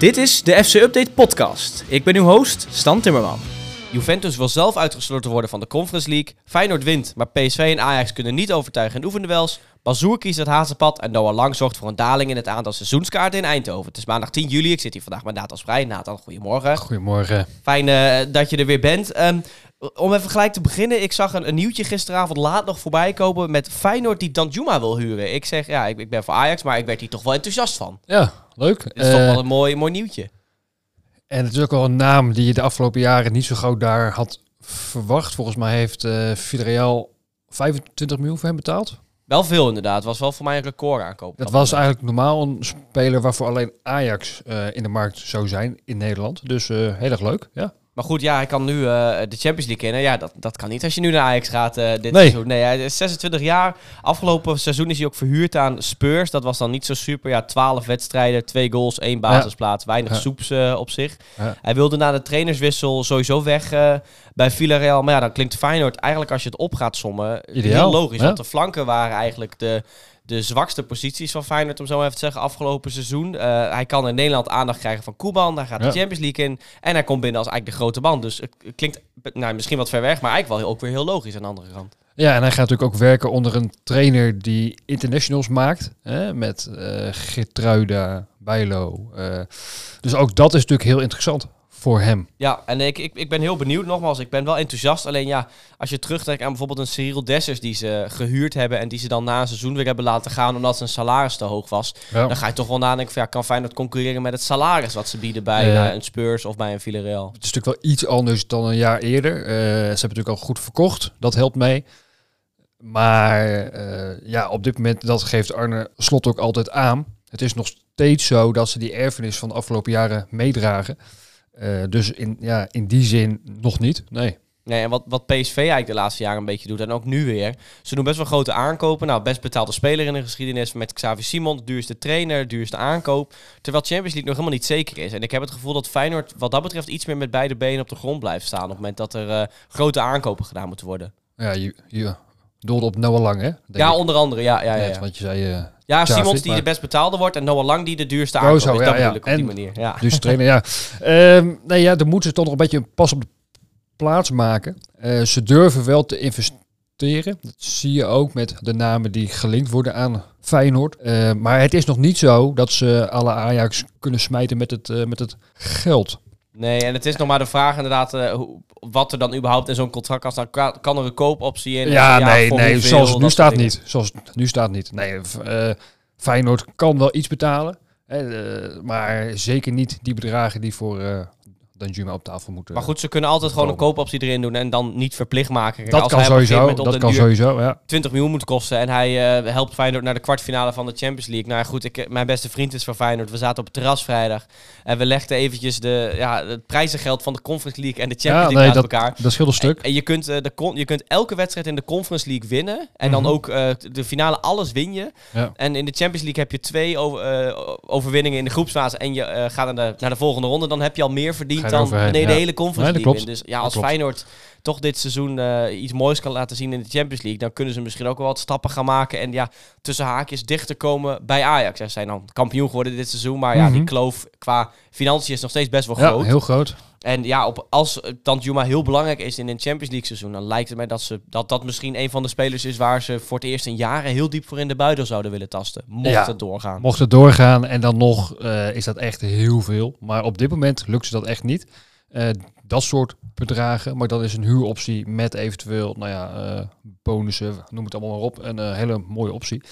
Dit is de FC Update podcast. Ik ben uw host, Stan Timmerman. Juventus wil zelf uitgesloten worden van de Conference League. Feyenoord wint, maar PSV en Ajax kunnen niet overtuigen in oefenduels. Bazoer kiest het hazenpad en Noah Lang zorgt voor een daling in het aantal seizoenskaarten in Eindhoven. Het is maandag 10 juli, ik zit hier vandaag met Nathan Sprij. Nathan, goedemorgen. Goedemorgen. Fijn eh, dat je er weer bent. Ehm, om even gelijk te beginnen, ik zag een, een nieuwtje gisteravond laat nog voorbij komen met Feyenoord die Danjuma wil huren. Ik zeg, ja, ik, ik ben voor Ajax, maar ik werd hier toch wel enthousiast van. Ja, leuk. Het is toch Eh, wel een mooi, mooi nieuwtje. En het is ook wel een naam die je de afgelopen jaren niet zo gauw daar had verwacht. Volgens mij heeft eh Villarreal 25 miljoen voor hem betaald. Wel veel inderdaad, was wel voor mij een record aankoop. Dat was eigenlijk normaal een speler waarvoor alleen Ajax eh, in de markt zou zijn in Nederland. Dus eh, heel erg leuk, ja. Maar goed, ja, hij kan nu eh, de Champions League kennen. Ja, dat, dat kan niet als je nu naar Ajax gaat eh, dit Nee. seizoen. Nee, hij is 26 jaar. Afgelopen seizoen is hij ook verhuurd aan Spurs. Dat was dan niet zo super. Ja, 12 wedstrijden, 2 goals, 1 basisplaats. Weinig Ja. soeps eh, op zich. Ja. Hij wilde na de trainerswissel sowieso weg bij Villarreal. Maar ja, dan klinkt Feyenoord eigenlijk als je het op gaat sommen Ideaal, heel logisch. Want de flanken waren eigenlijk de, de zwakste posities van Feyenoord, om zo even te zeggen, afgelopen seizoen. Eh, hij kan in Nederland aandacht krijgen van Koeman. Hij gaat Ja. de Champions League in. En hij komt binnen als eigenlijk de grote man. Dus het klinkt nou, misschien wat ver weg, maar eigenlijk wel ook weer heel logisch aan de andere kant. Ja, en hij gaat natuurlijk ook werken onder een trainer die internationals maakt. Hè, met eh Gertruida, Bijlo. eh. dus ook dat is natuurlijk heel interessant voor hem. Ja, en ik, ik, ik ben heel benieuwd nogmaals. Ik ben wel enthousiast. Alleen ja, als je terugtrekt aan bijvoorbeeld een Cyril Dessers die ze gehuurd hebben en die ze dan na een seizoen weer hebben laten gaan omdat zijn salaris te hoog was. Ja. Dan ga je toch wel nadenken van ja, kan Feyenoord concurreren met het salaris wat ze bieden bij Ja. nou, een Spurs of bij een Villarreal. Het is natuurlijk wel iets anders dan een jaar eerder. Eh, ze hebben natuurlijk al goed verkocht. Dat helpt mee. Maar eh, ja, op dit moment, dat geeft Arne Slot ook altijd aan. Het is nog steeds zo dat ze die erfenis van de afgelopen jaren meedragen. Eh, dus in, ja, in die zin nog niet. Nee. Nee, en wat, wat PSV eigenlijk de laatste jaren een beetje doet, en ook nu weer. Ze doen best wel grote aankopen. Nou, best betaalde speler in de geschiedenis met Xavi Simon. Duurste trainer, duurste aankoop. Terwijl Champions League nog helemaal niet zeker is. En ik heb het gevoel dat Feyenoord wat dat betreft iets meer met beide benen op de grond blijft staan. Op het moment dat er eh, grote aankopen gedaan moeten worden. Ja, je, je doelde op Noah Lang, hè? Ja, ik. onder andere. Ja, ja, ja. Net. Want je zei... eh ja Simons die maar- de best betaalde wordt en Noah Lang die de duurste Oh, aankoop zo, is. ja, dat op die manier. Ja. Dus trainer, ja. Ehm nee, ja, dan moeten ze toch nog een beetje een pas op de plaats maken. Eh, ze durven wel te investeren. Dat zie je ook met de namen die gelinkt worden aan Feyenoord. Eh, maar het is nog niet zo dat ze alle Ajax kunnen smijten met het, eh, met het geld. Nee, en het is nog maar de vraag inderdaad eh, wat er dan überhaupt in zo'n contract kan staan. Kan er een koopoptie in? Ja, En nee, nee hoeveel? zoals het nu staat dingen. niet. Zoals het nu staat niet. Nee, eh, Feyenoord kan wel iets betalen. eh, maar zeker niet die bedragen die voor Danjuma op tafel moeten. Maar goed, ze kunnen altijd gewoon een koopoptie erin doen en dan niet verplicht maken. Kijk, dat als kan hij sowieso. op Dat kan sowieso, ja. 20 miljoen moet kosten en hij eh, helpt Feyenoord naar de kwartfinale van de Champions League. Nou ja, goed, ik, mijn beste vriend is van Feyenoord. We zaten op het terras vrijdag en we legden eventjes de, ja, het prijzengeld van de Conference League en de Champions Ja, League nee, naast dat, elkaar. dat scheelt een stuk. En, en je, kunt, eh, de je kunt elke wedstrijd in de Conference League winnen. En dan Mhm. ook eh, de finale, alles win je. Ja. En in de Champions League heb je twee over, overwinningen in de groepsfase. En je gaat naar de, naar de volgende ronde. Dan heb je al meer verdiend dan wanneer de hele Conference Nee, dat klopt. Dus ja, als. Feyenoord toch dit seizoen eh, iets moois kan laten zien in de Champions League. Dan kunnen ze misschien ook wel wat stappen gaan maken. En ja, tussen haakjes dichter komen bij Ajax. Ze zijn dan kampioen geworden dit seizoen. Maar ja, die Mhm. kloof qua financiën is nog steeds best wel Ja, groot. heel groot. En ja, op, als eh, Danjuma heel belangrijk is in een Champions League seizoen, dan lijkt het mij dat, ze, dat dat misschien een van de spelers is waar ze voor het eerst in jaren heel diep voor in de buidel zouden willen tasten. Mocht Ja. het doorgaan. Mocht het doorgaan en dan nog eh, is dat echt heel veel. Maar op dit moment lukt ze dat echt niet. Dat soort bedragen, maar dan is een huuroptie met eventueel, nou ja, eh, bonussen, noem het allemaal maar op. Een hele mooie optie.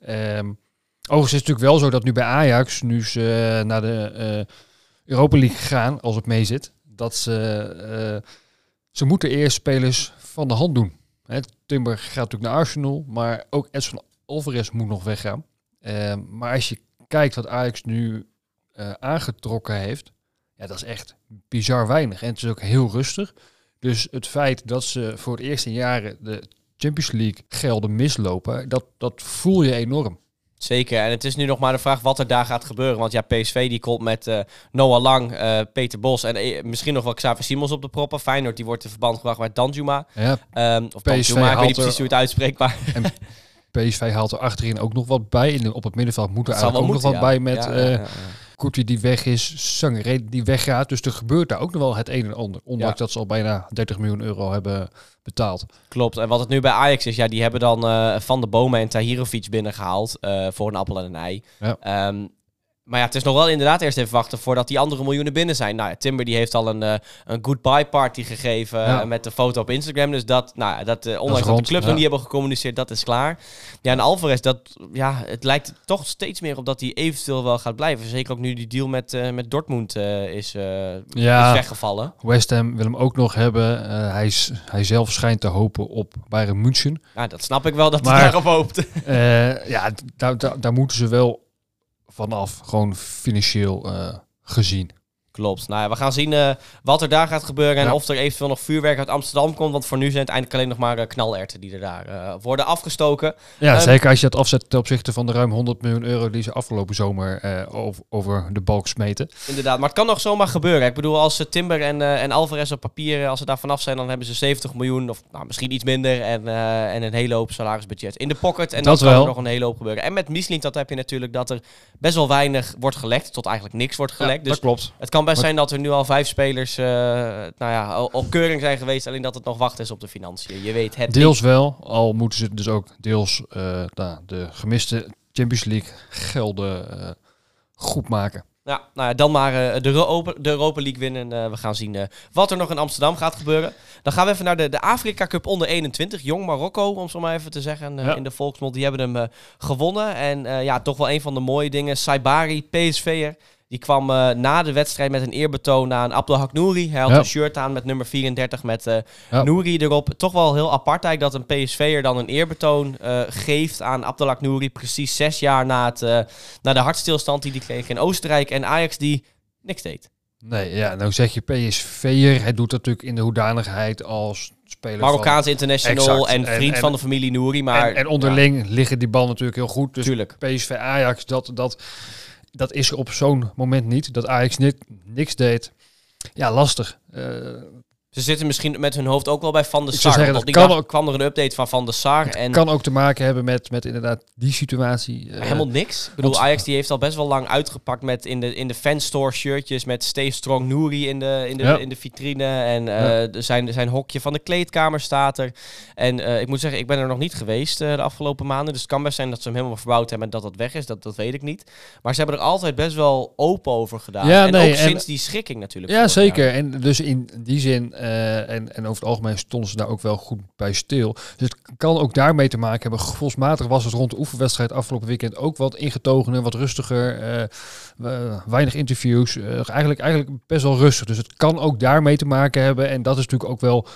Ehm overigens is het natuurlijk wel zo dat nu bij Ajax, nu ze eh, naar de eh, Europa League gaan, als het mee zit, dat ze, ze moeten eerst spelers van de hand doen. Hè, Timber gaat natuurlijk naar Arsenal, maar ook Edson Alvarez moet nog weggaan. Ehm, maar als je kijkt wat Ajax nu aangetrokken heeft, ja, dat is echt bizar weinig. En het is ook heel rustig. Dus het feit dat ze voor het eerst in jaren de Champions League gelden mislopen, dat, dat voel je enorm. Zeker. En het is nu nog maar de vraag wat er daar gaat gebeuren. Want ja, PSV die komt met eh, Noah Lang, eh, Peter Bos en eh, misschien nog wel Xavier Simons op de proppen. Feyenoord die wordt in verband gebracht met Danjuma. Ja, Ehm of PSV Danjuma, ik weet niet precies hoe het uitspreekt. Maar PSV haalt er achterin ook nog wat bij. In de, op het middenveld moet er het zal eigenlijk ook nog moeten, wat bij met Ja, ja, eh, ja, die weg is, Sangaré die weggaat. Dus er gebeurt daar ook nog wel het een en ander. Ondanks dat ze al bijna 30 miljoen euro hebben betaald. Klopt. En wat het nu bij Ajax is, ja, die hebben dan eh, Van de Bomen en Tahirovic binnengehaald eh, voor een appel en een ei. Ja. Ehm, maar ja, het is nog wel inderdaad eerst even wachten voordat die andere miljoenen binnen zijn. Nou ja, Timber die heeft al een, eh, een goodbye party gegeven Ja. eh, met de foto op Instagram. Dus dat, nou ja, dat, eh, ondanks dat, de clubs ja. nog niet hebben gecommuniceerd, dat is klaar. Ja, en Alvarez, dat, ja, het lijkt toch steeds meer op dat hij eventueel wel gaat blijven. Zeker ook nu die deal met, met Dortmund is, Ja. is weggevallen. West Ham wil hem ook nog hebben. Hij, is, hij zelf schijnt te hopen op Bayern München. Nou, dat snap ik wel dat hij Maar- daarop hoopt. Ja, daar, daar moeten ze wel vanaf, gewoon financieel eh, gezien. Klopt. Nou ja, we gaan zien eh, wat er daar gaat gebeuren en Ja. of er eventueel nog vuurwerk uit Amsterdam komt. Want voor nu zijn het eindelijk alleen nog maar eh, knalerten die er daar eh, worden afgestoken. Ja, Ehm, zeker als je dat afzet ten opzichte van de ruim 100 miljoen euro die ze afgelopen zomer over, de balk smeten. Inderdaad, maar het kan nog zomaar gebeuren. Ik bedoel, als eh, Timber en, en Alvarez op papier, als ze daar vanaf zijn, dan hebben ze 70 miljoen of nou, misschien iets minder en, en een hele hoop salarisbudget in de pocket. En Dat dan kan wel. er nog een hele hoop gebeuren. En met Mislint, dat heb je natuurlijk dat er best wel weinig wordt gelekt, tot eigenlijk niks wordt gelekt. dus dat klopt. het kan best zijn dat er nu al vijf spelers eh, nou ja, al- op keuring zijn geweest, alleen dat het nog wacht is op de financiën. Je weet het Deels wel, al moeten ze dus ook deels eh, nou, de gemiste Champions League gelden eh, goed maken. Ja, nou ja, dan maar de, Europa, de Europa League winnen. Eh, we gaan zien wat er nog in Amsterdam gaat gebeuren. Dan gaan we even naar de, de Afrika Cup onder 21. Jong Marokko, om zo maar even te zeggen, Ja. in de volksmond. Die hebben hem gewonnen. En ja, toch wel een van de mooie dingen. Saibari, PSV'er. Die kwam eh, na de wedstrijd met een eerbetoon aan Abdelhak Nouri. Hij had Ja. een shirt aan met nummer 34 met Ja. Nouri erop. Toch wel heel apart eigenlijk dat een PSV'er dan een eerbetoon eh, geeft aan Abdelhak Nouri. Precies zes jaar na, het, na de hartstilstand die hij kreeg in Oostenrijk. En Ajax die niks deed. Nee, ja, nou zeg je PSV'er. Hij doet dat natuurlijk in de hoedanigheid als speler Marokkaanse international Exact. en En- vriend en- van de familie Nouri. van... Maar, en, en onderling liggen die bal natuurlijk heel goed. Dus Tuurlijk. PSV Ajax, dat, dat, dat is op zo'n moment niet. Dat Ajax ni- niks deed. Ja, lastig. Eh, Ze zitten misschien met hun hoofd ook wel bij Van der Ik zou Sar. zeggen, want die kan ook- kwam er een update van Van der Sar. En kan ook te maken hebben met, met inderdaad die situatie. Eh, helemaal niks. Ik bedoel, Ajax die heeft al best wel lang uitgepakt met in de, in de fanstore shirtjes met Stay Strong Nouri in de, in de, Ja. in de vitrine. En eh, Ja. er zijn, zijn hokje van de kleedkamer staat er. En eh, ik moet zeggen, ik ben er nog niet geweest de afgelopen maanden. Dus het kan best zijn dat ze hem helemaal verbouwd hebben en dat dat weg is. Dat, dat weet ik niet. Maar ze hebben er altijd best wel open over gedaan. Ja, en nee, ook en- sinds die schikking natuurlijk. Ja, jaar. zeker. En dus in die zin, eh, en, en over het algemeen stonden ze daar ook wel goed bij stil. Dus het kan ook daarmee te maken hebben. Gevoelsmatig was het rond de oefenwedstrijd afgelopen weekend ook wat ingetogener, wat rustiger. eh, we- weinig interviews. eh, eigenlijk, eigenlijk best wel rustig. Dus het kan ook daarmee te maken hebben. En dat is natuurlijk ook wel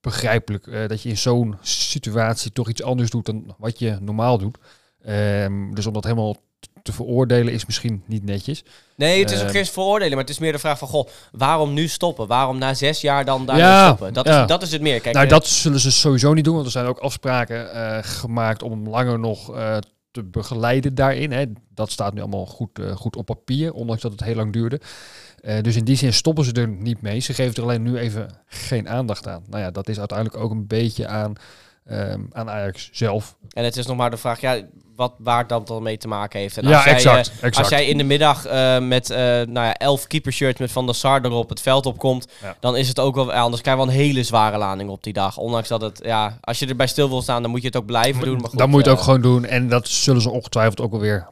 begrijpelijk. dat je in zo'n situatie toch iets anders doet dan wat je normaal doet. Ehm, dus om dat helemaal te veroordelen is misschien niet netjes. Nee, het is ook Ehm. geen veroordelen, maar het is meer de vraag van, goh, waarom nu stoppen? Waarom na zes jaar dan daar Ja, stoppen? Dat, ja. is, dat is het meer. Kijk, nou, eh, dat zullen ze sowieso niet doen, want er zijn ook afspraken eh, gemaakt om hem langer nog eh, te begeleiden daarin. Hè. Dat staat nu allemaal goed, goed op papier, ondanks dat het heel lang duurde. Dus in die zin stoppen ze er niet mee. Ze geven er alleen nu even geen aandacht aan. Nou ja, dat is uiteindelijk ook een beetje aan, ehm, aan Ajax zelf. En het is nog maar de vraag, ja, wat, waar dat dan mee te maken heeft. En ja, als jij, exact, eh, exact. Als jij in de middag eh, met eh nou ja, elf keepershirts met Van der Sar erop het veld opkomt, Ja. dan is het ook wel, ja, anders krijg je wel een hele zware lading op die dag. Ondanks dat het, ja, als je erbij stil wil staan, dan moet je het ook blijven doen. Maar goed, dan moet je het ook gewoon doen. En dat zullen ze ongetwijfeld ook wel weer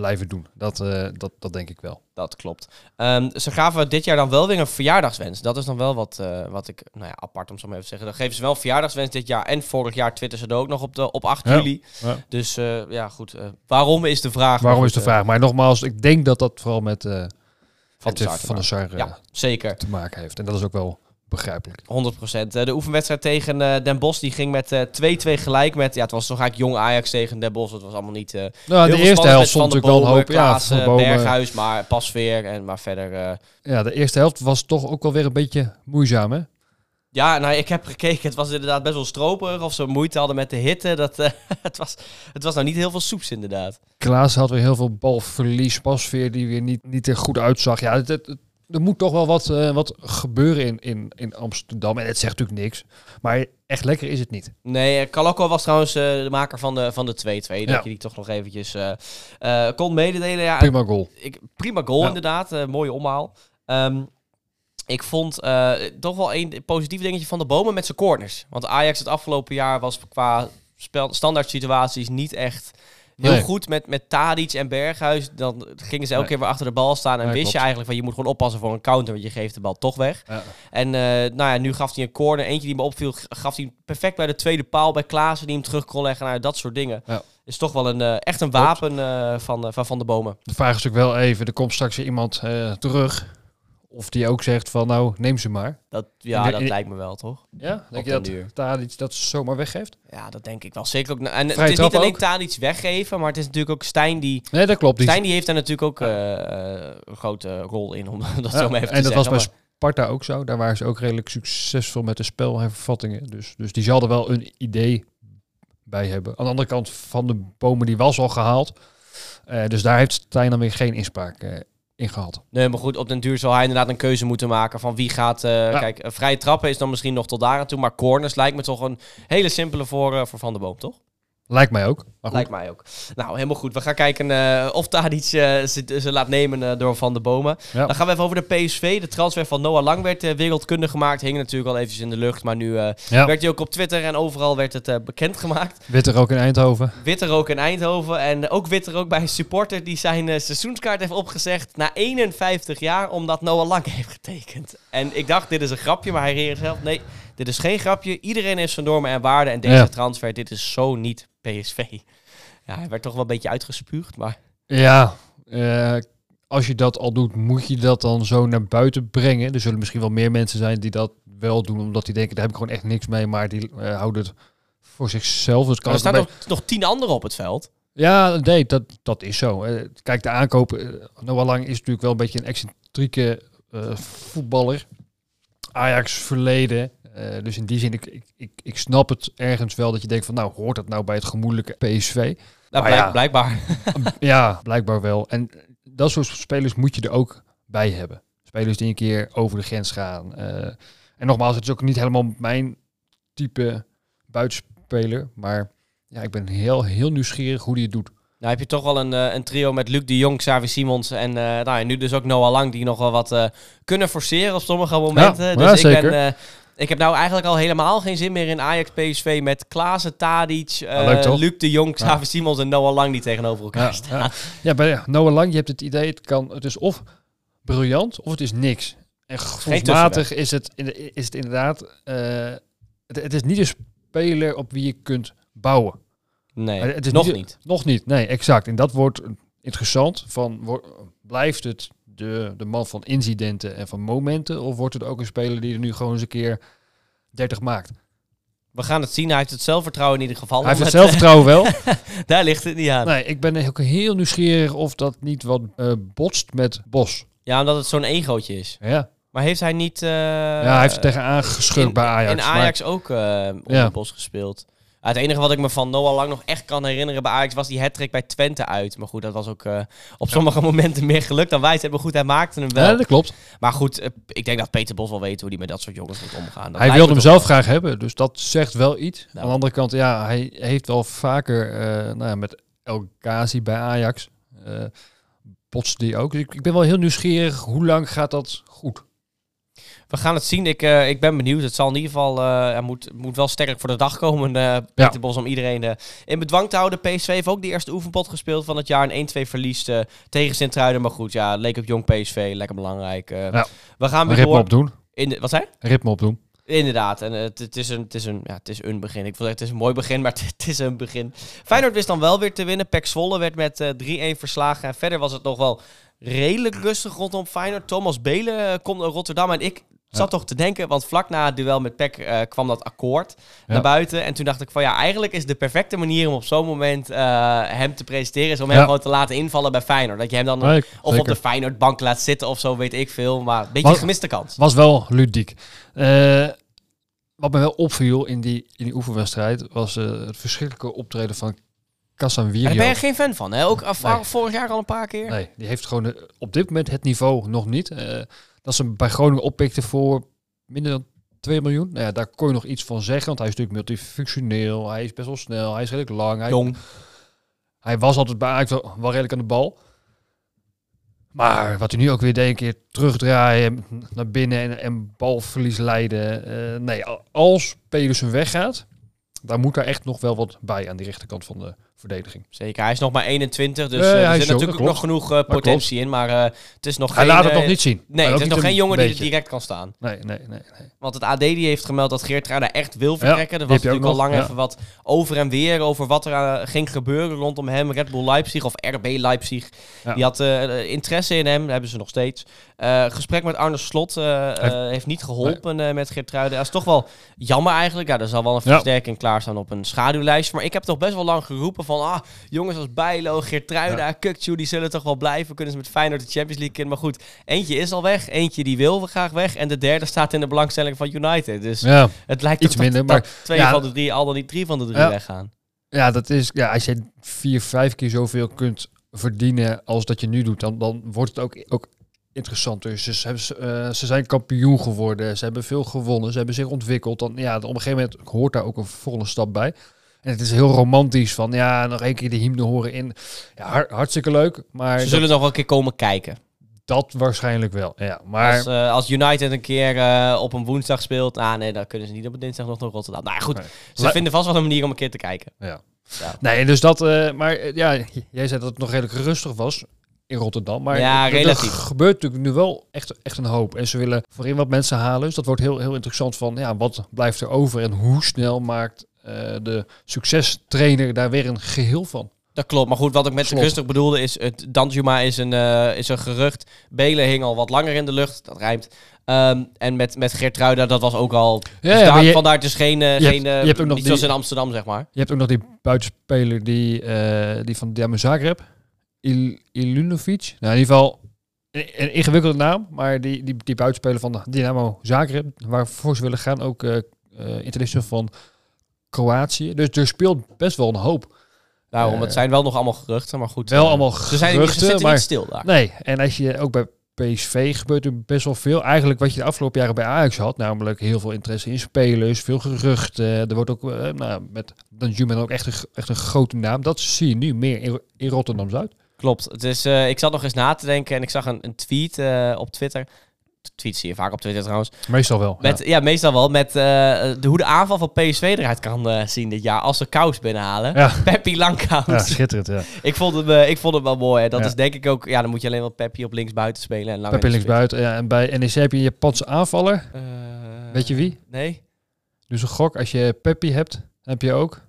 blijven doen. Dat, eh, dat, dat denk ik wel. Dat klopt. Ehm, ze gaven dit jaar dan wel weer een verjaardagswens. Dat is dan wel wat, eh, wat ik, nou ja, apart om zo maar even te zeggen. Dan geven ze wel een verjaardagswens dit jaar. En vorig jaar twitteren ze er ook nog op, de, op 8 Ja. juli. Ja. Dus eh, ja, goed. waarom is de vraag? Waarom is de vraag? Maar nogmaals, ik denk dat dat vooral met Van de de Sar te Van der maken. Sar eh, Ja, zeker. te maken heeft. En dat is ook wel begrijpelijk. 100%. Eh, de oefenwedstrijd tegen eh, Den Bosch die ging met eh, 2-2 gelijk met... Ja, het was toch eigenlijk jong Ajax tegen Den Bosch. Het was allemaal niet... eh Nou, heel de eerste helft stond natuurlijk wel een hoop. Ja, Bomen. Berghuis, maar Pasveer. En, maar verder... eh, Ja, de eerste helft was toch ook wel weer een beetje moeizaam, hè? Ja, nou, ik heb gekeken. Het was inderdaad best wel stroperig. Of ze moeite hadden met de hitte. Dat, eh, het, was, het was nou niet heel veel soeps, inderdaad. Klaas had weer heel veel balverlies, pasveer die weer niet, niet er goed uitzag. Ja, het, het er moet toch wel wat, eh, wat gebeuren in, in, in Amsterdam. En het zegt natuurlijk niks. Maar echt lekker is het niet. Nee, eh, Kaloko was trouwens eh, de maker van de, van de 2-2. Dat Ja. je die toch nog eventjes eh, eh, kon mededelen. Ja, Prima goal. ik, prima goal Ja. inderdaad. eh, mooie omhaal. Ehm, ik vond eh, toch wel een positief dingetje van de bomen met zijn corners. Want Ajax het afgelopen jaar was qua spel, standaard situaties niet echt heel Nee. goed met, met Tadic en Berghuis. Dan gingen ze elke Nee. keer weer achter de bal staan. En Nee, wist je eigenlijk van je moet gewoon oppassen voor een counter. Want je geeft de bal toch weg. Ja. En eh, nou ja, nu gaf hij een corner. Eentje die me opviel, gaf hij perfect bij de tweede paal bij Klaassen. Die hem terug kon leggen. Nou, dat soort dingen. Ja. Is toch wel een, eh, echt een wapen eh, van, van Van de Bomen. De vraag is natuurlijk wel even, er komt straks weer iemand terug. Of die ook zegt van nou, neem ze maar. Dat, ja, de- dat in- lijkt me wel, toch? Ja, denk je dat. Tadic dat zomaar weggeeft? Ja, dat denk ik wel. Zeker ook. En het is niet alleen? Tadic weggeven, maar het is natuurlijk ook Stijn die... Nee, dat klopt. Stijn die heeft daar natuurlijk ook eh, eh, een grote rol in, om dat Ja, zo maar even en te dat was bij Sparta ook zo. Daar waren ze ook redelijk succesvol met de spelhervattingen. Dus, dus die zal er wel een idee bij hebben. Aan de andere kant van de bomen, die was al gehaald. Eh, dus daar heeft Stijn dan weer geen inspraak eh, in gehad. Nee, maar goed, op den duur zal hij inderdaad een keuze moeten maken van wie gaat... eh, Kijk, eh, vrije trappen is dan misschien nog tot daar aan toe, maar corners lijkt me toch een hele simpele voor, eh, voor Van der Boom, toch? Lijkt mij ook. Lijkt mij ook. Nou, helemaal goed. We gaan kijken eh, of Tadic eh, ze, ze laat nemen eh, door Van der Bomen. Ja. Dan gaan we even over de PSV. De transfer van Noah Lang werd wereldkundig gemaakt. Hing natuurlijk al eventjes in de lucht, maar nu ja. werd hij ook op Twitter en overal werd het bekendgemaakt. Witter ook in Eindhoven. Witterook in Eindhoven en ook Witterook bij een supporter die zijn seizoenskaart heeft opgezegd na 51 jaar omdat Noah Lang heeft getekend. En ik dacht, dit is een grapje, maar hij reageerde zelf, nee, dit is geen grapje. Iedereen heeft zijn normen en waarden en deze Ja. transfer, dit is zo niet PSV. Ja, hij werd toch wel een beetje uitgespuugd, maar Ja, eh, als je dat al doet, moet je dat dan zo naar buiten brengen. Er zullen misschien wel meer mensen zijn die dat wel doen, omdat die denken, daar heb ik gewoon echt niks mee, maar die eh, houden het voor zichzelf. Dus kan er staan nog, nog tien anderen op het veld. Ja, nee, dat, dat is zo. Eh, kijk, de aankoop, Noah Lang is natuurlijk wel een beetje een excentrieke voetballer. Ajax verleden. Eh, dus in die zin, ik, ik, ik, ik snap het ergens wel dat je denkt van, nou, hoort dat nou bij het gemoedelijke PSV? Nou, blijk- ja. blijkbaar. ja, blijkbaar wel. En dat soort spelers moet je er ook bij hebben. Spelers die een keer over de grens gaan. Eh, en nogmaals, het is ook niet helemaal mijn type buitenspeler. Maar ja, ik ben heel, heel nieuwsgierig hoe die het doet. Nou heb je toch wel een, eh, een trio met Luc de Jong, Xavi Simons en eh, nou, nu dus ook Noah Lang die nog wel wat eh, kunnen forceren op sommige momenten. Ja, dus ja, ik, zeker. Ben, ik heb nou eigenlijk al helemaal geen zin meer in Ajax PSV met Klaassen, Tadic, Ja? Luc de Jong. Xavi Simons en Noah Lang die tegenover elkaar staan. ja. bij Noah Lang, je hebt het idee, het, kan, het is of briljant of het is niks. En gevoelsmatig is het, is het inderdaad... het, het is niet een speler op wie je kunt bouwen. Nee, het is nog niet- niet. Nog niet, nee, exact. En dat wordt interessant. Van, wo- blijft het de, de man van incidenten en van momenten? Of wordt het ook een speler die er nu gewoon eens een keer 30 maakt? We gaan het zien. Hij heeft het zelfvertrouwen in ieder geval. Hij heeft het zelfvertrouwen wel. Daar ligt het niet aan. Nee, ik ben ook heel nieuwsgierig of dat niet wat eh, botst met Bos. Ja, omdat het zo'n egootje is. Ja, Maar heeft hij niet... eh, ja hij heeft er tegenaan geschurkt in, bij Ajax. In maar- Ajax ook eh op Ja. bos gespeeld. Het enige wat ik me van Noah Lang nog echt kan herinneren bij Ajax was die hat bij Twente uit. Maar goed, dat was ook eh, op sommige momenten meer geluk dan wijs. Maar goed, hij maakte hem wel. ja, dat klopt. Maar goed, eh, ik denk dat Peter Bos wel weet hoe hij met dat soort jongens moet omgaan. Dat hij wilde hem zelf wel. graag hebben, dus dat zegt wel iets. Nou. Aan de andere kant, ja, hij heeft wel vaker eh, nou ja, met El Ghazi bij Ajax. eh botst die ook. Dus ik, ik ben wel heel nieuwsgierig, hoe lang gaat dat goed? We gaan het zien. Ik, eh, ik ben benieuwd. Het zal in ieder geval hij moet, moet wel sterk voor de dag komen. eh Peter Bos om iedereen in bedwang te houden. PSV heeft ook die eerste oefenpot gespeeld van het jaar. Een 1-2 verliest tegen Sint-Truiden. Maar goed, ja, leek op jong PSV. Lekker belangrijk. Ja. We gaan weer Ritme door. opdoen. In de, wat zei? Ritme opdoen. Inderdaad, en het, het, is een, het, is een, ja, het is een begin. Ik wil zeggen, het is een mooi begin, maar het, is een begin. Feyenoord wist dan wel weer te winnen. Pek Zwolle werd met eh 3-1 verslagen. En verder was het nog wel redelijk rustig rondom Feyenoord. Thomas Belen komt naar Rotterdam. En ik zat toch te denken, want vlak na het duel met Pek eh, kwam dat akkoord naar buiten. En toen dacht ik van ja, eigenlijk is de perfecte manier om op zo'n moment eh, hem te presenteren... is om hem gewoon te laten invallen bij Feyenoord. Dat je hem dan Nee, of zeker. op de Feyenoordbank laat zitten of zo, weet ik veel. Maar een beetje gemiste kans. Was wel ludiek. Eh, wat me wel opviel in die, in die oefenwedstrijd was het verschrikkelijke optreden van En Casanvirio. daar ben je geen fan van, hè? Ook af, Nee. vorig jaar al een paar keer. Nee, die heeft gewoon op dit moment het niveau nog niet. Dat ze hem bij Groningen oppikten voor minder dan 2 miljoen. Nou ja, daar kon je nog iets van zeggen, want hij is natuurlijk multifunctioneel. Hij is best wel snel, hij is redelijk lang. Hij, Jong. hij was altijd bij Ajax wel, wel redelijk aan de bal. Maar wat hij nu ook weer deed, een keer terugdraaien naar binnen en, en balverlies leiden. Eh, nee, als Pedersen weggaat, dan moet daar echt nog wel wat bij aan die rechterkant van de verdediging. Zeker, hij is nog maar 21, dus eh, er hij zit natuurlijk ook nog genoeg eh, potentie in. Maar eh, het is nog Hij geen... laat het nog niet zien. Nee, het is nog geen een jongen die er direct kan staan. Nee, nee, nee. nee. Want het AD die heeft gemeld dat Geert Ruida echt wil vertrekken. er was natuurlijk al nog, lang ja. even wat over en weer over wat er ging gebeuren rondom hem. Red Bull Leipzig of RB Leipzig. Ja. Die had interesse in hem, dat hebben ze nog steeds. Gesprek met Arne Slot heeft niet geholpen eh, met Geert Ruida. Dat is toch wel jammer eigenlijk. Ja, er zal wel een versterking klaarstaan op een schaduwlijst. Maar ik heb toch best wel lang geroepen van... Ah, jongens als Bijlo, Geert Ruida, Ja. Kukçu, die zullen toch wel blijven. Kunnen ze met Feyenoord de Champions League in. Maar goed, eentje is al weg. Eentje die wil graag weg. En de derde staat in de belangstelling van United. Dus Ja, het lijkt Iets dat- minder, dat, maar- twee ja. van de drie, al dan niet drie van de drie weggaan. ja, dat is, ja, als je vier, vijf keer zoveel kunt verdienen als dat je nu doet, dan, dan wordt het ook, ook interessant. Dus ze, hebben, eh, ze zijn kampioen geworden, ze hebben veel gewonnen, ze hebben zich ontwikkeld. Dan, ja, op een gegeven moment hoort daar ook een volgende stap bij. En het is heel romantisch van, ja, nog één keer de hymne horen in. Ja, har- hartstikke leuk, maar Ze dat, zullen nog wel een keer komen kijken. dat waarschijnlijk wel. Ja, maar Als, eh, als United een keer eh, op een woensdag speelt, ah nee, dan kunnen ze niet op een dinsdag nog naar Rotterdam. Nou ja, goed, Nee. ze Le- vinden vast wel een manier om een keer te kijken. Ja. Ja. Nee, dus dat, eh, maar ja, jij zei dat het nog redelijk rustig was in Rotterdam. Maar Ja, er- er relatief. gebeurt natuurlijk nu wel echt, echt een hoop. En ze willen voorin wat mensen halen. Dus dat wordt heel, heel interessant van, ja, wat blijft er over en hoe snel maakt de succestrainer daar weer een geheel van? Dat klopt, maar goed, wat ik met Slot. rustig bedoelde is, het Danjuma is een, eh, is een gerucht. Belen hing al wat langer in de lucht, dat rijmt. Ehm, en met, met Geertruida, dat was ook al... Ja, dus ja, daar, je, vandaar het is geen, eh, je geen hebt- eh, je hebt ook nog niet die- zoals in Amsterdam, zeg maar. je hebt ook nog die buitenspeler die, eh, die van Dynamo Zagreb, Il, Ilunovic. Nou, in ieder geval een, een ingewikkelde naam, maar die, die, die buitenspeler van Dynamo Zagreb, waarvoor ze willen gaan, ook eh eh, international van Kroatië. Dus er speelt best wel een hoop. Daarom, Eh, het zijn wel nog allemaal geruchten, maar goed. Wel eh, allemaal Ze, zijn ze geruchten, zitten maar niet stil daar. nee. En als je ook bij PSV gebeurt er best wel veel. Eigenlijk wat je de afgelopen jaren bij Ajax had, namelijk heel veel interesse in spelers, veel geruchten. Er wordt ook eh, nou, met Danjuma ook echt een, echt een grote naam. Dat zie je nu meer in, in Rotterdam Zuid. Klopt. Het is, eh, ik zat nog eens na te denken en ik zag een, een tweet op Twitter. Tweets zie je vaak op Twitter trouwens. Meestal wel. Met, ja. meestal wel. Met eh, de, hoe de aanval van PSV eruit kan eh, zien dit jaar. Als ze Kous binnenhalen. Ja. Peppi Langkous. Ja, schitterend. Ja. ik, vond hem, eh, ik vond hem wel mooi. Hè. Dat Ja. is denk ik ook... Ja, dan moet je alleen wel Peppi op links buiten spelen. En lang Peppi in de links buiten. Ja, en bij NEC heb je een Japanse aanvaller. Weet je wie? Nee. Dus een gok. Als je Peppi hebt, heb je ook.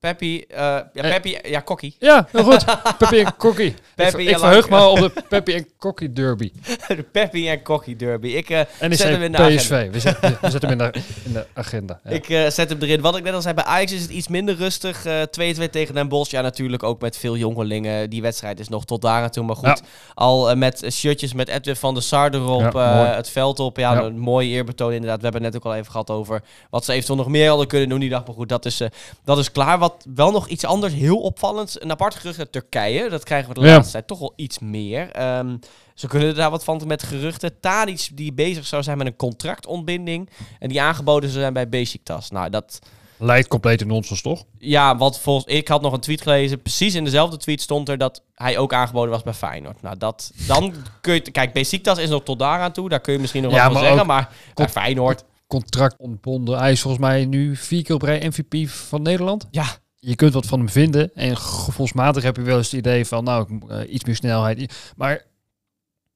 Peppi... eh, ja, Eh. Peppi... Ja, Kokkie. Ja, heel goed. Peppi en Kokkie. Peppi ik verheug me op de Peppi en Kokkie derby. de Peppi en Kokkie derby. Ik, eh, En Zet hem in de PSV. We zetten, we zetten hem in de, in de agenda. Ja. Ik zet hem erin. Wat ik net al zei, bij Ajax is het iets minder rustig. Eh 2-2 tegen Den Bosch. Ja, natuurlijk ook met veel jongelingen. Die wedstrijd is nog tot daar aan toe. Maar goed, Ja. al met shirtjes met Edwin van der Sar erop. Het veld op. Ja, een mooi eerbetoon inderdaad. We hebben het net ook al even gehad over wat ze eventueel nog meer hadden kunnen doen die dag. Maar goed, dat is, dat is klaar. Wat wel nog iets anders, heel opvallend. Een apart gerucht uit Turkije. Dat krijgen we de Ja. laatste tijd toch wel iets meer. Ehm, ze kunnen daar wat van met geruchten. Tadic die bezig zou zijn met een contractontbinding. En die aangeboden zou zijn bij Besiktas. Nou, dat... Lijkt complete nonsens, toch? Ja, want volgens ik had nog een tweet gelezen. Precies in dezelfde tweet stond er dat hij ook aangeboden was bij Feyenoord. Nou, dat dan kun je. Kijk, Besiktas is nog tot daar aan toe. Daar kun je misschien nog Ja, wat van zeggen. ook- Maar bij Feyenoord. Contract ontbonden. Hij is volgens mij nu vier keer op rij MVP van Nederland. Ja, Je kunt wat van hem vinden. En gevoelsmatig heb je wel eens het idee van, nou, eh, iets meer snelheid. Maar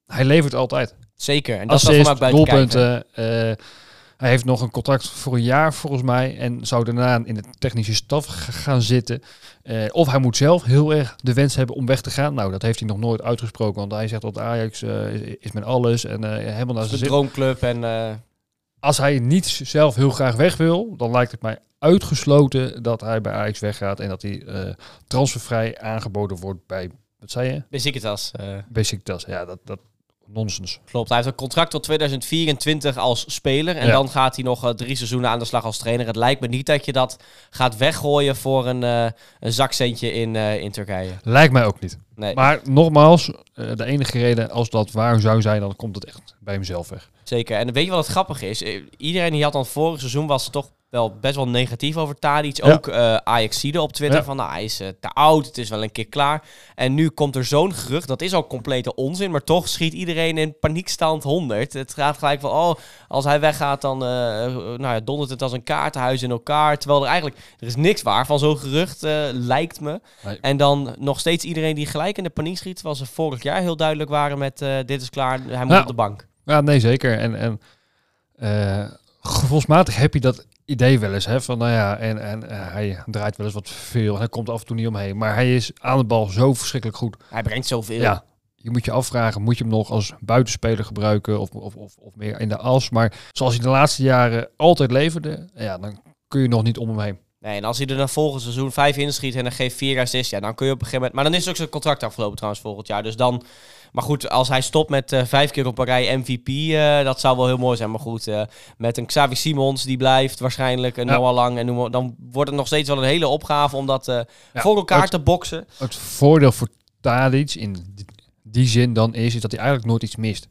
hij levert altijd. zeker. En dat is Assist, kijken. doelpunten. eh, hij heeft nog een contract voor een jaar volgens mij. En zou daarna in de technische staf gaan zitten. Eh, of hij moet zelf heel erg de wens hebben om weg te gaan. Nou, dat heeft hij nog nooit uitgesproken. Want hij zegt dat Ajax eh, is, is mijn alles. En helemaal naar zijn droomclub. En Als hij niet zelf heel graag weg wil, dan lijkt het mij uitgesloten dat hij bij Ajax weggaat. En dat hij eh, transfervrij aangeboden wordt bij, wat zei je? Besiktas. eh Besiktas. Ja, dat, dat nonsens. Klopt, hij heeft een contract tot 2024 als speler. En Ja. dan gaat hij nog eh, drie seizoenen aan de slag als trainer. Het lijkt me niet dat je dat gaat weggooien voor een, eh, een zakcentje in, eh, in Turkije. Lijkt mij ook niet. Nee, Maar nogmaals, de enige reden als dat waar zou zijn, dan komt het echt bij hemzelf weg. zeker. En weet je wat het grappige is? Iedereen die had dan vorig seizoen was toch wel best wel negatief over Tadic. Ja. Ook eh Ajaxide op Twitter Ja. van nou, hij is eh, te oud, het is wel een keer klaar. En nu komt er zo'n gerucht, dat is al complete onzin, maar toch schiet iedereen in paniekstand 100. Het gaat gelijk van, oh, als hij weggaat dan eh, nou ja, dondert het als een kaartenhuis in elkaar. Terwijl er eigenlijk, er is niks waar van zo'n gerucht, lijkt me. Nee. En dan nog steeds iedereen die gelijk in de paniek schiet, terwijl ze vorig jaar heel duidelijk waren met dit is klaar, hij moet op de bank. Ja, nee, zeker. En, en gevoelsmatig heb je dat idee wel eens. Hè, van, nou ja, en, en eh, hij draait wel eens wat veel. Hij komt af en toe niet omheen. Maar hij is aan de bal zo verschrikkelijk goed. Hij brengt zoveel. Ja, je moet je afvragen, moet je hem nog als buitenspeler gebruiken of, of, of, of meer in de as? Maar zoals hij de laatste jaren altijd leverde, ja, dan kun je nog niet om hem heen. Nee, en als hij er dan volgend seizoen vijf inschiet en dan geeft vier assists, ja, dan kun je op een gegeven moment... Maar dan is ook zijn contract afgelopen trouwens volgend jaar. Dus dan... Maar goed, als hij stopt met eh, vijf keer op een rij MVP, eh, dat zou wel heel mooi zijn. Maar goed, eh, met een Xavi Simons, die blijft waarschijnlijk, een Ja. Noah Lang, en noem dan wordt het nog steeds wel een hele opgave om dat Ja, voor elkaar te boksen. Het voordeel voor Tadic in die, die zin dan is, is dat hij eigenlijk nooit iets mist.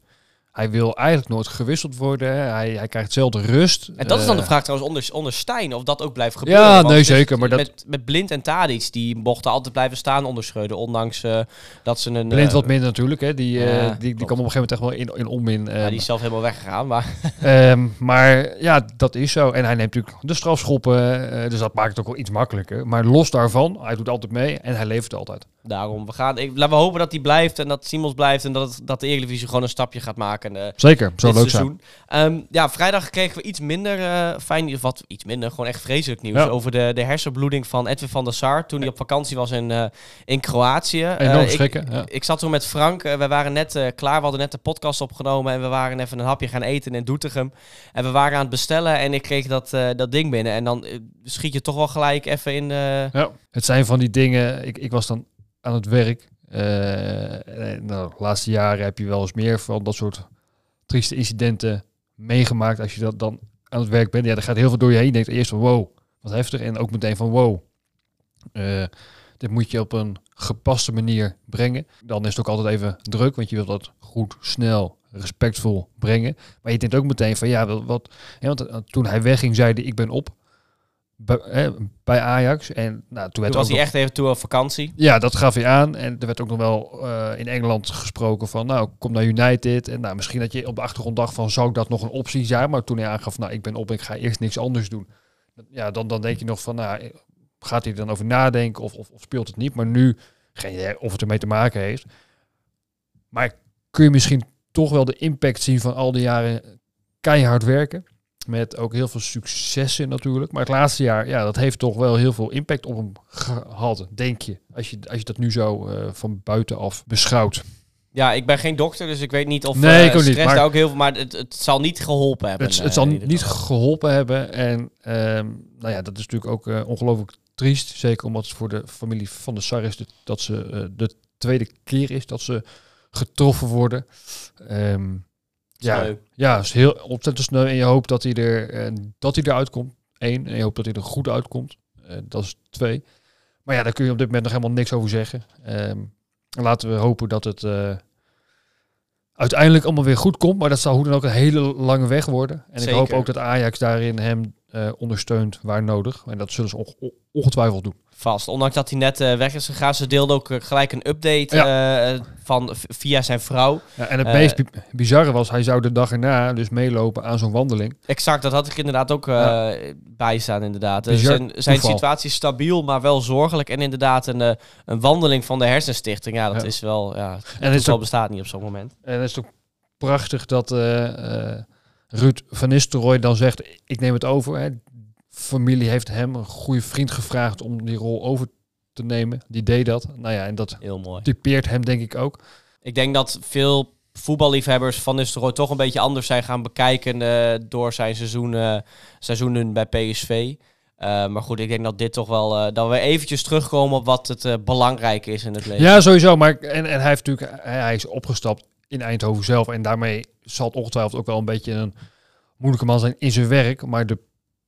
Hij wil eigenlijk nooit gewisseld worden. Hij, hij krijgt zelden rust. En dat is dan de Eh, vraag trouwens onder, onder Stijn, of dat ook blijft gebeuren. Ja, nee, zeker, maar dat- Met, met Blind en Tadic, die mochten altijd blijven staan onder Schreuder, ondanks eh, dat ze een... Blind eh, wat minder natuurlijk. Hè. Die, Ja, die, die kwam op een gegeven moment echt wel in, in onmin. ja, ehm, die is zelf helemaal weggegaan, maar... Ehm, maar ja, dat is zo. En hij neemt natuurlijk de strafschoppen, dus dat maakt het ook wel iets makkelijker. Maar los daarvan, hij doet altijd mee en hij levert altijd. Daarom, we gaan, ik, laten we hopen dat hij blijft en dat Simons blijft en dat, dat de Eredivisie gewoon een stapje gaat maken eh Zeker, dit leuk zijn. seizoen. Ehm, ja, vrijdag kregen we iets minder eh, fijn, wat iets minder, gewoon echt vreselijk nieuws Ja. over de, de hersenbloeding van Edwin van der Sar toen hij op vakantie was in, eh, in Kroatië. Enorm ik- schrikken. Ja. Ik zat toen met Frank. we waren net klaar. We hadden net de podcast opgenomen. En we waren even een hapje gaan eten in Doetinchem. En we waren aan het bestellen. En ik kreeg dat, dat ding binnen. En dan schiet je toch wel gelijk even in. Ja. Het zijn van die dingen, ik, ik was dan aan het werk. Eh, eh, nou, de laatste jaren heb je wel eens meer van dat soort trieste incidenten meegemaakt. Als je dat dan aan het werk bent, ja, er gaat heel veel door je heen. Je denkt eerst van wow, wat heftig. En ook meteen van wow, eh, dit moet je op een gepaste manier brengen. Dan is het ook altijd even druk, want je wilt dat goed, snel, respectvol brengen. Maar je denkt ook meteen van ja, wat, wat want toen hij wegging, zei hij ik ben op bij, bij Ajax. En nou, toen werd toen er was ook hij nog- echt even toe op vakantie. ja, dat gaf hij aan. En er werd ook nog wel eh, in Engeland gesproken van, nou, kom naar United. En nou, misschien dat je op de achtergrond dacht van, zou dat nog een optie zijn? Maar toen hij aangaf, nou, ik ben op, ik ga eerst niks anders doen. Ja, dan, dan denk je nog van, nou, gaat hij er dan over nadenken of, of, of speelt het niet? Maar nu, geen idee of het ermee te maken heeft. Maar kun je misschien toch wel de impact zien van al die jaren keihard werken? Met ook heel veel successen natuurlijk. Maar het laatste jaar, ja, dat heeft toch wel heel veel impact op hem gehad, denk je. Als je, als je dat nu zo eh, van buitenaf beschouwt. Ja, ik ben geen dokter, dus ik weet niet of Nee, niet, stress daar ook heel veel... Maar het, het zal niet geholpen hebben. Het, eh, zal niet geholpen hebben. En ehm, nou ja, dat is natuurlijk ook ongelooflijk triest. Zeker omdat het voor de familie van de Sar is dat- dat ze de tweede keer is dat ze getroffen worden. Ja, Sneu. ja, is heel ontzettend sneu. En je hoopt dat hij, er, eh, dat hij eruit komt. Eén. En je hoopt dat hij er goed uitkomt. Eh, dat is twee. Maar ja, daar kun je op dit moment nog helemaal niks over zeggen. Ehm, laten we hopen dat het eh, uiteindelijk allemaal weer goed komt. Maar dat zal hoe dan ook een hele lange weg worden. En ik hoop ook dat Ajax daarin hem eh, ondersteunt waar nodig. En dat zullen ze onge- on- ongetwijfeld doen. Vast. Ondanks dat hij net eh, weg is gegaan. Ze deelde ook eh, gelijk een update van, via zijn vrouw. Ja, en het meest bi- bizarre was, hij zou de dag erna dus meelopen aan zo'n wandeling. Exact, dat had ik inderdaad ook eh, Ja. bij staan inderdaad. Bizar zijn zijn situatie is stabiel, maar wel zorgelijk. En inderdaad een, een wandeling van de hersenstichting. Ja, dat is wel... Ja, het en is het ook- bestaat niet op zo'n moment. En het is ook prachtig dat Ruud van Nistelrooy dan zegt, ik neem het over. Hè. Familie heeft hem, een goede vriend, gevraagd om die rol over te nemen. Die deed dat. Nou ja, en dat Heel mooi. typeert hem denk ik ook. Ik denk dat veel voetballiefhebbers van Nistelrooy toch een beetje anders zijn gaan bekijken eh, door zijn seizoen, eh, seizoenen bij PSV. Eh, maar goed, ik denk dat dit toch wel... dat we eventjes terugkomen op wat het belangrijk is in het leven. Ja, sowieso. Maar en, en hij heeft natuurlijk, hij, hij is opgestapt in Eindhoven zelf. En daarmee zal het ongetwijfeld ook wel een beetje een moeilijke man zijn in zijn werk. Maar de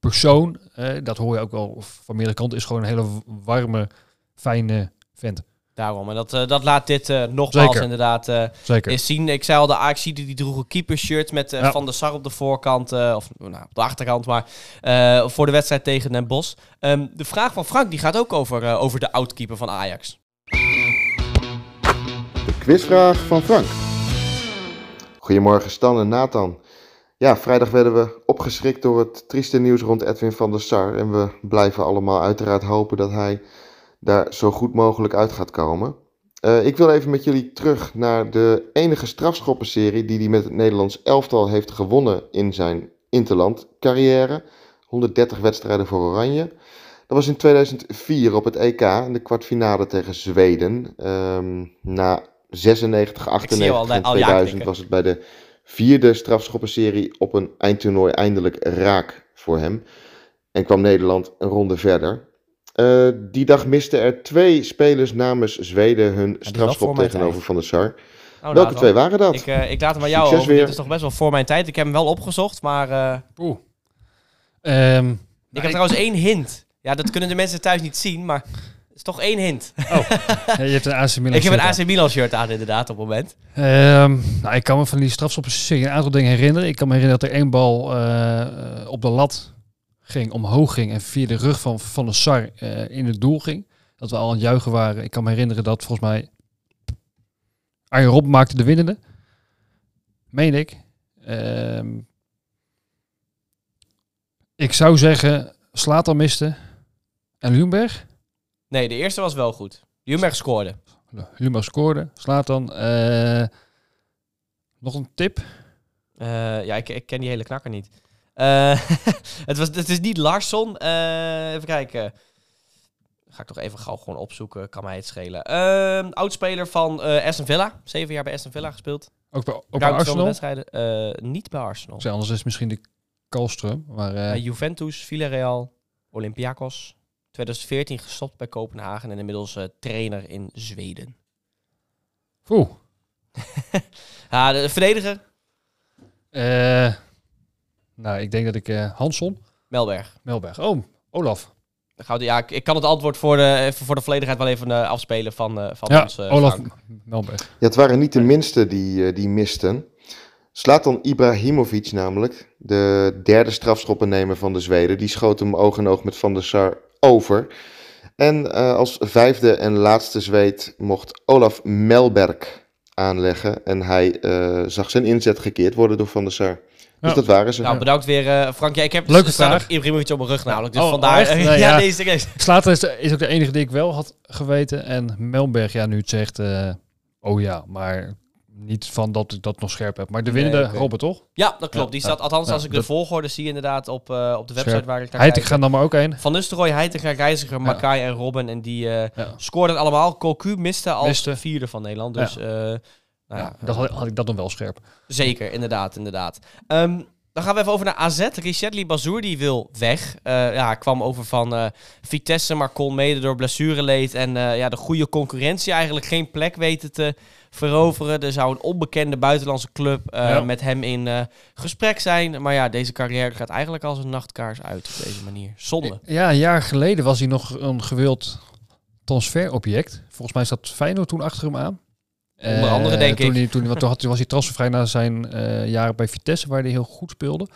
persoon, eh, dat hoor je ook wel van meerdere kanten, is gewoon een hele warme, fijne vent. Daarom. En dat, eh, dat laat dit eh, nogmaals Zeker. inderdaad eh, Zeker. is zien. Ik zei al, de Ajax die droegen keepershirt met eh, Ja. Van der Sar op de voorkant. eh, of nou, op de achterkant, maar eh, voor de wedstrijd tegen Den Bosch. Ehm, de vraag van Frank die gaat ook over, over de oudkeeper van Ajax. De quizvraag van Frank. Goedemorgen Stan en Nathan. Ja, vrijdag werden we opgeschrikt door het trieste nieuws rond Edwin van der Sar. En we blijven allemaal uiteraard hopen dat hij daar zo goed mogelijk uit gaat komen. Eh, ik wil even met jullie terug naar de enige strafschoppenserie die hij met het Nederlands elftal heeft gewonnen in zijn interland carrière. 130 wedstrijden voor Oranje. Dat was in 2004 op het EK in de kwartfinale tegen Zweden. Ehm, na 96, al 98 en al ja 2000 knikken. was het bij de vierde strafschoppenserie op een eindtoernooi eindelijk raak voor hem. En kwam Nederland een ronde verder. Eh, die dag misten er twee spelers namens Zweden hun strafschop tegenover tijd. Van der Sar. Oh, Welke twee waren dat? Ik, eh, ik laat hem aan jou over. weer. Dit is toch best wel voor mijn tijd. Ik heb hem wel opgezocht, maar eh, Oeh. Ehm, ik heb trouwens één hint. Ja, dat kunnen de mensen thuis niet zien, maar is toch één hint. ja, je hebt een AC Milan ik heb een shirt aan. AC Milan shirt aan inderdaad op het moment. Ehm, nou, ik kan me van die strafschoppenserie een aantal dingen herinneren. Ik kan me herinneren dat er één bal eh, op de lat ging, omhoog ging en via de rug van Van der Sar eh, in het doel ging. Dat we al aan het juichen waren. Ik kan me herinneren dat volgens mij Arjen Rob maakte de winnende. Meen ik. Ehm, ik zou zeggen, Slatan miste en Luenberg. Nee, de eerste was wel goed. Jumberg scoorde. Luma scoorde. Slatan. eh nog een tip? Eh, ja, ik, ik ken die hele knakker niet. Eh, het, was, het is niet Larsson. Even kijken. Ga ik toch even gauw gewoon opzoeken. Kan mij het schelen. Ehm oudspeler van Aston Villa. Zeven jaar bij Aston Villa gespeeld. Ook bij, ook bij Arsenal? wedstrijden. Niet bij Arsenal. Zei, anders is misschien de Kalström. Maar Juventus, Villarreal, Olympiakos. 2014 gestopt bij Kopenhagen en inmiddels eh, trainer in Zweden. oeh. Ah, de verdediger, Eh, nou, ik denk dat ik eh Hansson, Melberg. Melberg. Oh, Olaf. Dan gaan we- Ja, ik, ik kan het antwoord voor de, even voor de volledigheid wel even eh, afspelen van, eh, van Ja, ons. eh, Olaf Frank. Melberg. Ja, het waren niet de minste die, die misten. Slatan Ibrahimovic namelijk, de derde strafschoppennemer van de Zweden, die schoot hem oog in oog met Van der Sar over. En eh, als vijfde en laatste Zweed mocht Olaf Melberg aanleggen. En hij eh, zag zijn inzet gekeerd worden door Van der Sar. Dus Ja. dat waren ze. Nou, bedankt weer, eh, Frank. Ja, ik heb Leuke staat vraag. Ibrahimovic op mijn rug namelijk. Dus Oh, vandaar... echt? Nee, ja, ja. nee, serieus. Slater is, is ook de enige die ik wel had geweten. En Melberg, ja, nu het zegt, eh, oh ja, maar niet van dat ik dat nog scherp heb. Maar de Nee, winnende. Robert, toch? Ja, dat klopt. Die staat, althans als ik de volgorde zie inderdaad op, eh, op de website Scherp. waar ik naar Heiting kijk. dan maar ook een. Van Nistelrooy, Heitinga, Reiziger, Makai en Robben. En die Ja. scoorden allemaal. Cocu miste als Miste. vierde van Nederland. Dus eh, nou ja, had, had ik dat dan wel scherp. Zeker, inderdaad, inderdaad. Ehm, dan gaan we even over naar AZ. Richetli Bazour die wil weg. Ja, kwam over van Vitesse, maar kon mede door blessureleed en ja, de goede concurrentie eigenlijk geen plek weten te veroveren. Er zou een onbekende buitenlandse club eh, Ja. met hem in eh, gesprek zijn. Maar ja, deze carrière gaat eigenlijk als een nachtkaars uit op deze manier. Zonde. Ja, een jaar geleden was hij nog een gewild transferobject. Volgens mij zat Feyenoord toen achter hem aan. Onder Eh, andere, denk toen ik. Hij, toen, want toen had, was hij transfervrij na zijn eh, jaren bij Vitesse, waar hij heel goed speelde.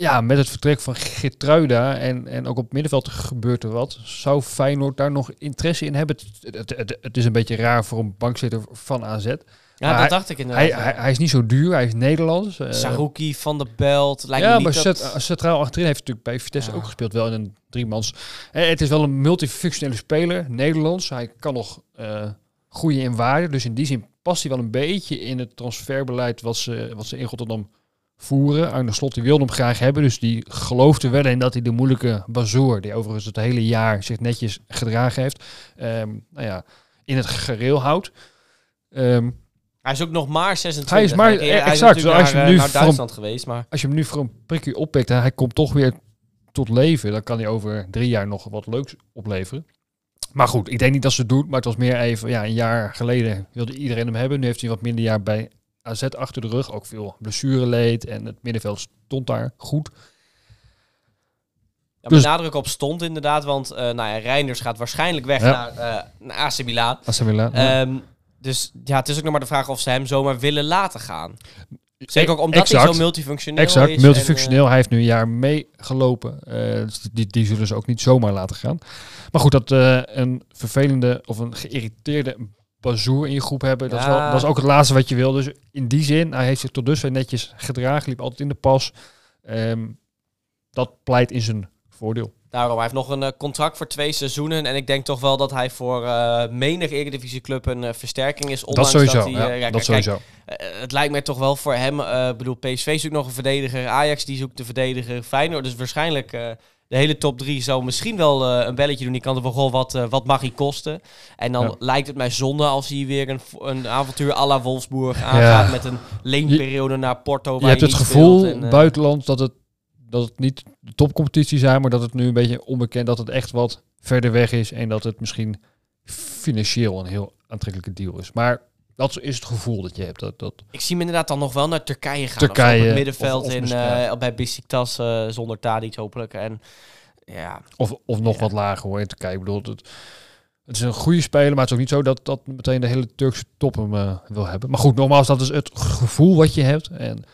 Ja, met het vertrek van Gertruida en, en ook op het middenveld gebeurt er wat. Zou Feyenoord daar nog interesse in hebben? Het, het, het, het is een beetje raar voor een bankzitter van AZ. Ja, Maar dat dacht ik inderdaad. Hij, hij, hij is niet zo duur, hij is Nederlands. eh, Saruki, Van der Belt. Lijkt me ja, niet maar dat... centraal achterin heeft natuurlijk bij Vitesse Ja. ook gespeeld. Wel in een driemans. Eh, het is wel een multifunctionele speler, Nederlands. Hij kan nog eh groeien in waarde. Dus in die zin past hij wel een beetje in het transferbeleid wat ze, wat ze in Rotterdam voeren. Arne Slot die wilde hem graag hebben. Dus die geloofde wel in dat hij de moeilijke Bazoer, die overigens het hele jaar zich netjes gedragen heeft, ehm, nou ja, in het gereel houdt. Ehm, Hij is ook nog maar 26. Hij is maar- hij is exact, als je naar, hem nu eh, naar voor- Duitsland geweest, maar... als je hem nu voor een prikje oppikt en hij komt toch weer tot leven, dan kan hij over drie jaar nog wat leuks opleveren. Maar goed, ik denk niet dat ze het doet, maar het was meer even, ja, een jaar geleden wilde iedereen hem hebben. Nu heeft hij wat minder jaar bij AZ achter de rug. Ook veel blessureleed en het middenveld stond daar goed. Ja, Dus- nadruk op stond inderdaad, want eh nou ja, Reinders gaat waarschijnlijk weg Ja. naar, eh, naar AC Milan. AC Milan. Ja. Ehm, dus ja, het is ook nog maar de vraag of ze hem zomaar willen laten gaan. Zeker ook omdat hij Exact. zo multifunctioneel Exact, is. multifunctioneel. Hij heeft nu een jaar meegelopen. Eh, dus die, die zullen ze ook niet zomaar laten gaan. Maar goed, dat eh, een vervelende of een geïrriteerde bazoer in je groep hebben, dat, Ja. dat is ook het laatste wat je wil. Dus in die zin, hij heeft zich tot dusver netjes gedragen, liep altijd in de pas. Ehm, dat pleit in zijn voordeel. Daarom, hij heeft nog een eh, contract voor twee seizoenen. En ik denk toch wel dat hij voor eh menig Eredivisieclub een eh, versterking is. Dat Ondanks sowieso. Dat hij, ja, ja, dat kijk, sowieso. Het lijkt mij toch wel voor hem. Ik bedoel, PSV zoekt nog een verdediger. Ajax die zoekt de verdediger. Feyenoord. Dus waarschijnlijk de hele top drie zou misschien wel eh, een belletje doen. Die kan er van, goh, wat, eh, wat mag hij kosten? En dan Ja. lijkt het mij zonde als hij weer een, een avontuur à la Wolfsburg aangaat. Ja. Met een leenperiode naar Porto. Je waar hebt hij het gevoel en, eh, buitenland dat het, dat het niet de topcompetitie zijn, maar dat het nu een beetje onbekend, dat het echt wat verder weg is en dat het misschien financieel een heel aantrekkelijke deal is. Maar dat is het gevoel dat je hebt. Dat, dat, Ik zie hem inderdaad dan nog wel naar Turkije gaan. Turkije, op het middenveld of in, eh, bij Besiktas eh, zonder Tadic hopelijk. En ja, of, of nog Ja. wat lager hoor, in Turkije. Ik bedoel, het, het is een goede speler, maar het is ook niet zo dat, dat meteen de hele Turkse top hem eh, wil hebben. Maar goed, nogmaals, dat is het gevoel wat je hebt. En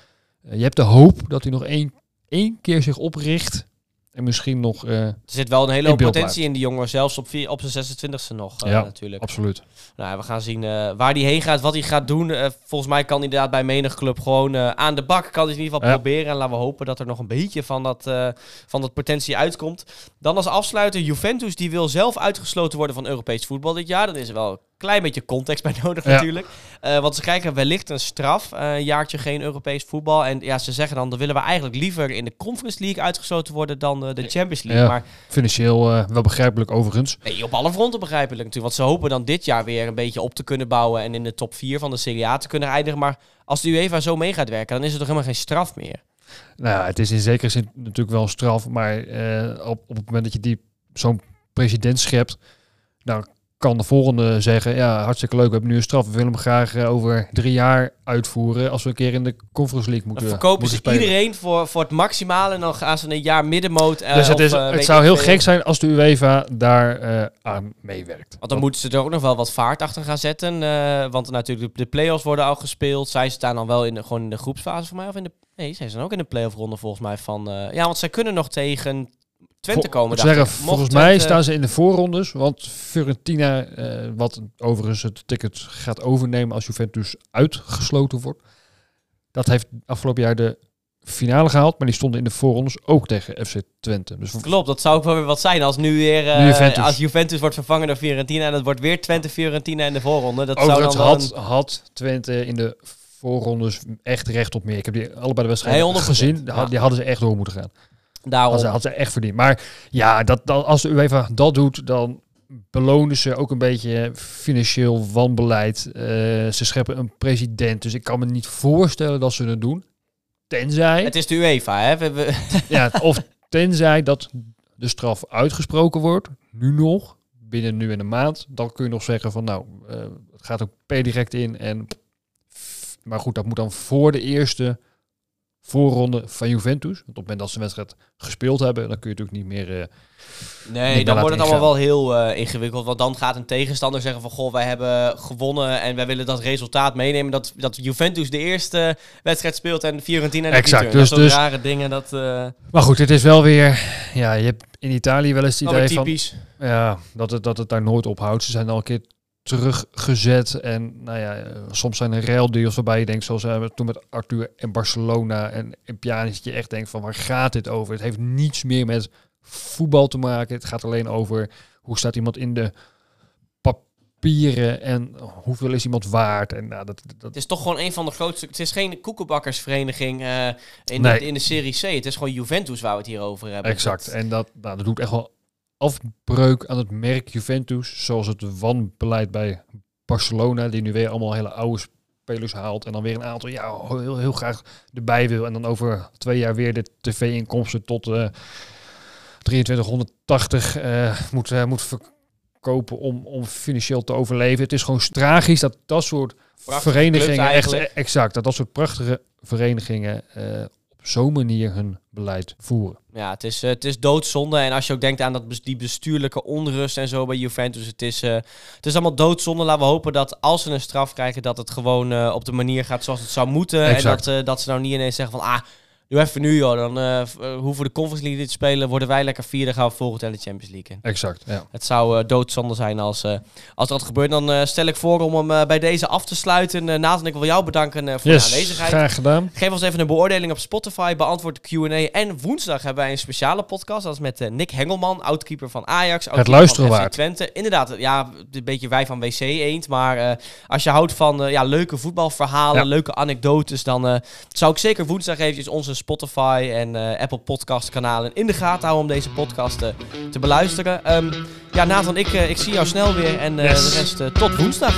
je hebt de hoop dat hij nog één, één keer zich opricht en misschien nog... eh, er zit wel een hele hoop potentie in die jongen. Zelfs op, vier, op zijn 26e nog eh, Ja. natuurlijk. absoluut. Nou, we gaan zien eh, waar hij heen gaat, wat hij gaat doen. Volgens mij kan hij inderdaad bij menig club gewoon aan de bak. Kan hij in ieder geval Ja. proberen. En laten we hopen dat er nog een beetje van dat, van dat potentie uitkomt. Dan als afsluiter, Juventus die wil zelf uitgesloten worden van Europees voetbal dit jaar. Dan is er wel klein beetje context bij nodig Ja. natuurlijk. Eh, want ze krijgen wellicht een straf. eh, een jaartje geen Europees voetbal. En ja, ze zeggen dan, dan willen we eigenlijk liever in de Conference League uitgesloten worden dan eh, de Champions League. Ja. Maar Financieel eh, wel begrijpelijk overigens. Nee, op alle fronten begrijpelijk natuurlijk. Want ze hopen dan dit jaar weer een beetje op te kunnen bouwen en in de top 4 van de Serie A te kunnen eindigen. Maar als de UEFA zo mee gaat werken, dan is er toch helemaal geen straf meer. Nou ja, het is in zekere zin natuurlijk wel een straf, maar eh, op, op het moment dat je die zo'n president schept, dan kan de volgende zeggen, ja, hartstikke leuk, we hebben nu een straf, we willen hem graag eh, over drie jaar uitvoeren als we een keer in de Conference League Dan moeten verkopen moeten ze spelen. iedereen voor, voor het maximale en dan gaan ze een jaar middenmoot. eh, Dus het, of, is, eh, het zou heel gek zijn als de UEFA daar aan meewerkt. Want dan moeten ze er ook nog wel wat vaart achter gaan zetten. want natuurlijk, de, de play-offs worden al gespeeld. Zij staan dan wel in de, gewoon in de groepsfase voor mij. Of in de, nee, zij zijn ook in de play-off ronde volgens mij. Van, ja, want zij kunnen nog tegen Twente komen. zeggen, ik. Mocht volgens mij staan ze in de voorrondes, want Fiorentina, eh, wat overigens het ticket gaat overnemen als Juventus uitgesloten wordt, dat heeft afgelopen jaar de finale gehaald, maar die stonden in de voorrondes ook tegen FC Twente. Dus Klopt, dat zou ook wel weer wat zijn als nu weer eh, Nu Juventus. als Juventus wordt vervangen door Fiorentina en dat wordt weer Twente Fiorentina in de voorronde. Dat zou dan had, had Twente in de voorrondes echt recht op meer. Ik heb die allebei de wedstrijden Nee, 100%, gezien. Die, ja. had- die hadden ze echt door moeten gaan. Daarom. Hadden ze, hadden ze echt verdiend. Maar ja, dat, dat, als de UEFA dat doet, dan belonen ze ook een beetje financieel wanbeleid. Eh, ze scheppen een president. Dus ik kan me niet voorstellen dat ze het doen. Tenzij, Het is de UEFA, hè? We, we- ja, of tenzij dat de straf uitgesproken wordt, nu nog, binnen nu en een maand. Dan kun je nog zeggen van nou, eh, het gaat ook per direct in. En, maar goed, dat moet dan voor de eerste voorronde van Juventus. Want op het moment dat ze een wedstrijd gespeeld hebben, dan kun je natuurlijk niet meer... eh, nee, Niet dan wordt het allemaal wel heel eh, ingewikkeld. Want dan gaat een tegenstander zeggen van... Goh, wij hebben gewonnen en wij willen dat resultaat meenemen. Dat, dat Juventus de eerste wedstrijd speelt en Fiorentina de Exact, dus- dat dus- rare dingen, dat... eh Maar goed, het is wel weer... Ja, je hebt in Italië wel eens het weer idee van... typisch. Ja, dat het, dat het daar nooit ophoudt. Ze zijn al een keer teruggezet. En nou ja, eh, soms zijn er raildeals waarbij je denkt, zoals we hebben toen met Arthur en Barcelona en, en Pjanic, je echt denkt van waar gaat dit over? Het heeft niets meer met voetbal te maken. Het gaat alleen over hoe staat iemand in de papieren en hoeveel is iemand waard. En nou, dat, dat, Het is toch gewoon een van de grootste... Het is geen koekenbakkersvereniging eh, in, Nee. de, in de Serie C. Het is gewoon Juventus waar we het hier over hebben. Exact. Dat- En dat, nou, dat doet echt wel afbreuk aan het merk Juventus. Zoals het wanbeleid bij Barcelona, die nu weer allemaal hele oude spelers haalt. En dan weer een aantal, ja, heel, heel graag erbij wil. En dan over twee jaar weer de tv-inkomsten tot eh 2380 eh, moet, eh, moet kopen om, om financieel te overleven. Het is gewoon tragisch dat dat soort Prachtige verenigingen, echt, exact, dat dat soort prachtige verenigingen zo'n manier hun beleid voeren. Ja, het is, eh, het is doodzonde. En als je ook denkt aan dat, die bestuurlijke onrust en zo bij Juventus. Het is, eh, het is allemaal doodzonde. Laten we hopen dat als ze een straf krijgen, dat het gewoon eh, op de manier gaat zoals het zou moeten. Exact. En dat, dat ze nou niet ineens zeggen van... Ah, doe even nu joh. Dan eh, v- eh, hoeven we de Conference League niet te spelen. Worden wij lekker vierde. Gaan we volgend jaar de Champions League in. Exact, ja. Het zou eh, doodzonde zijn als, eh, als dat gebeurt. Dan eh, stel ik voor om hem eh, bij deze af te sluiten. Uh, Nathan, ik wil jou bedanken eh, voor Yes, de aanwezigheid. graag gedaan. Geef ons even een beoordeling op Spotify. Beantwoord de Q&A. En woensdag hebben wij een speciale podcast. Dat is met eh, Nick Hengelman, oudkeeper van Ajax. oudkeeper luisteren van. Twente. Inderdaad, ja, een beetje wij van WC Eend. Maar eh, als je houdt van eh, ja, leuke voetbalverhalen, Ja. leuke anekdotes... dan eh, zou ik zeker woensdag eventjes onze Spotify en eh, Apple podcast kanalen in de gaten houden... om deze podcast eh, te beluisteren. Ehm, ja, Nathan, ik, eh, ik zie jou snel weer. En Yes. de rest tot woensdag.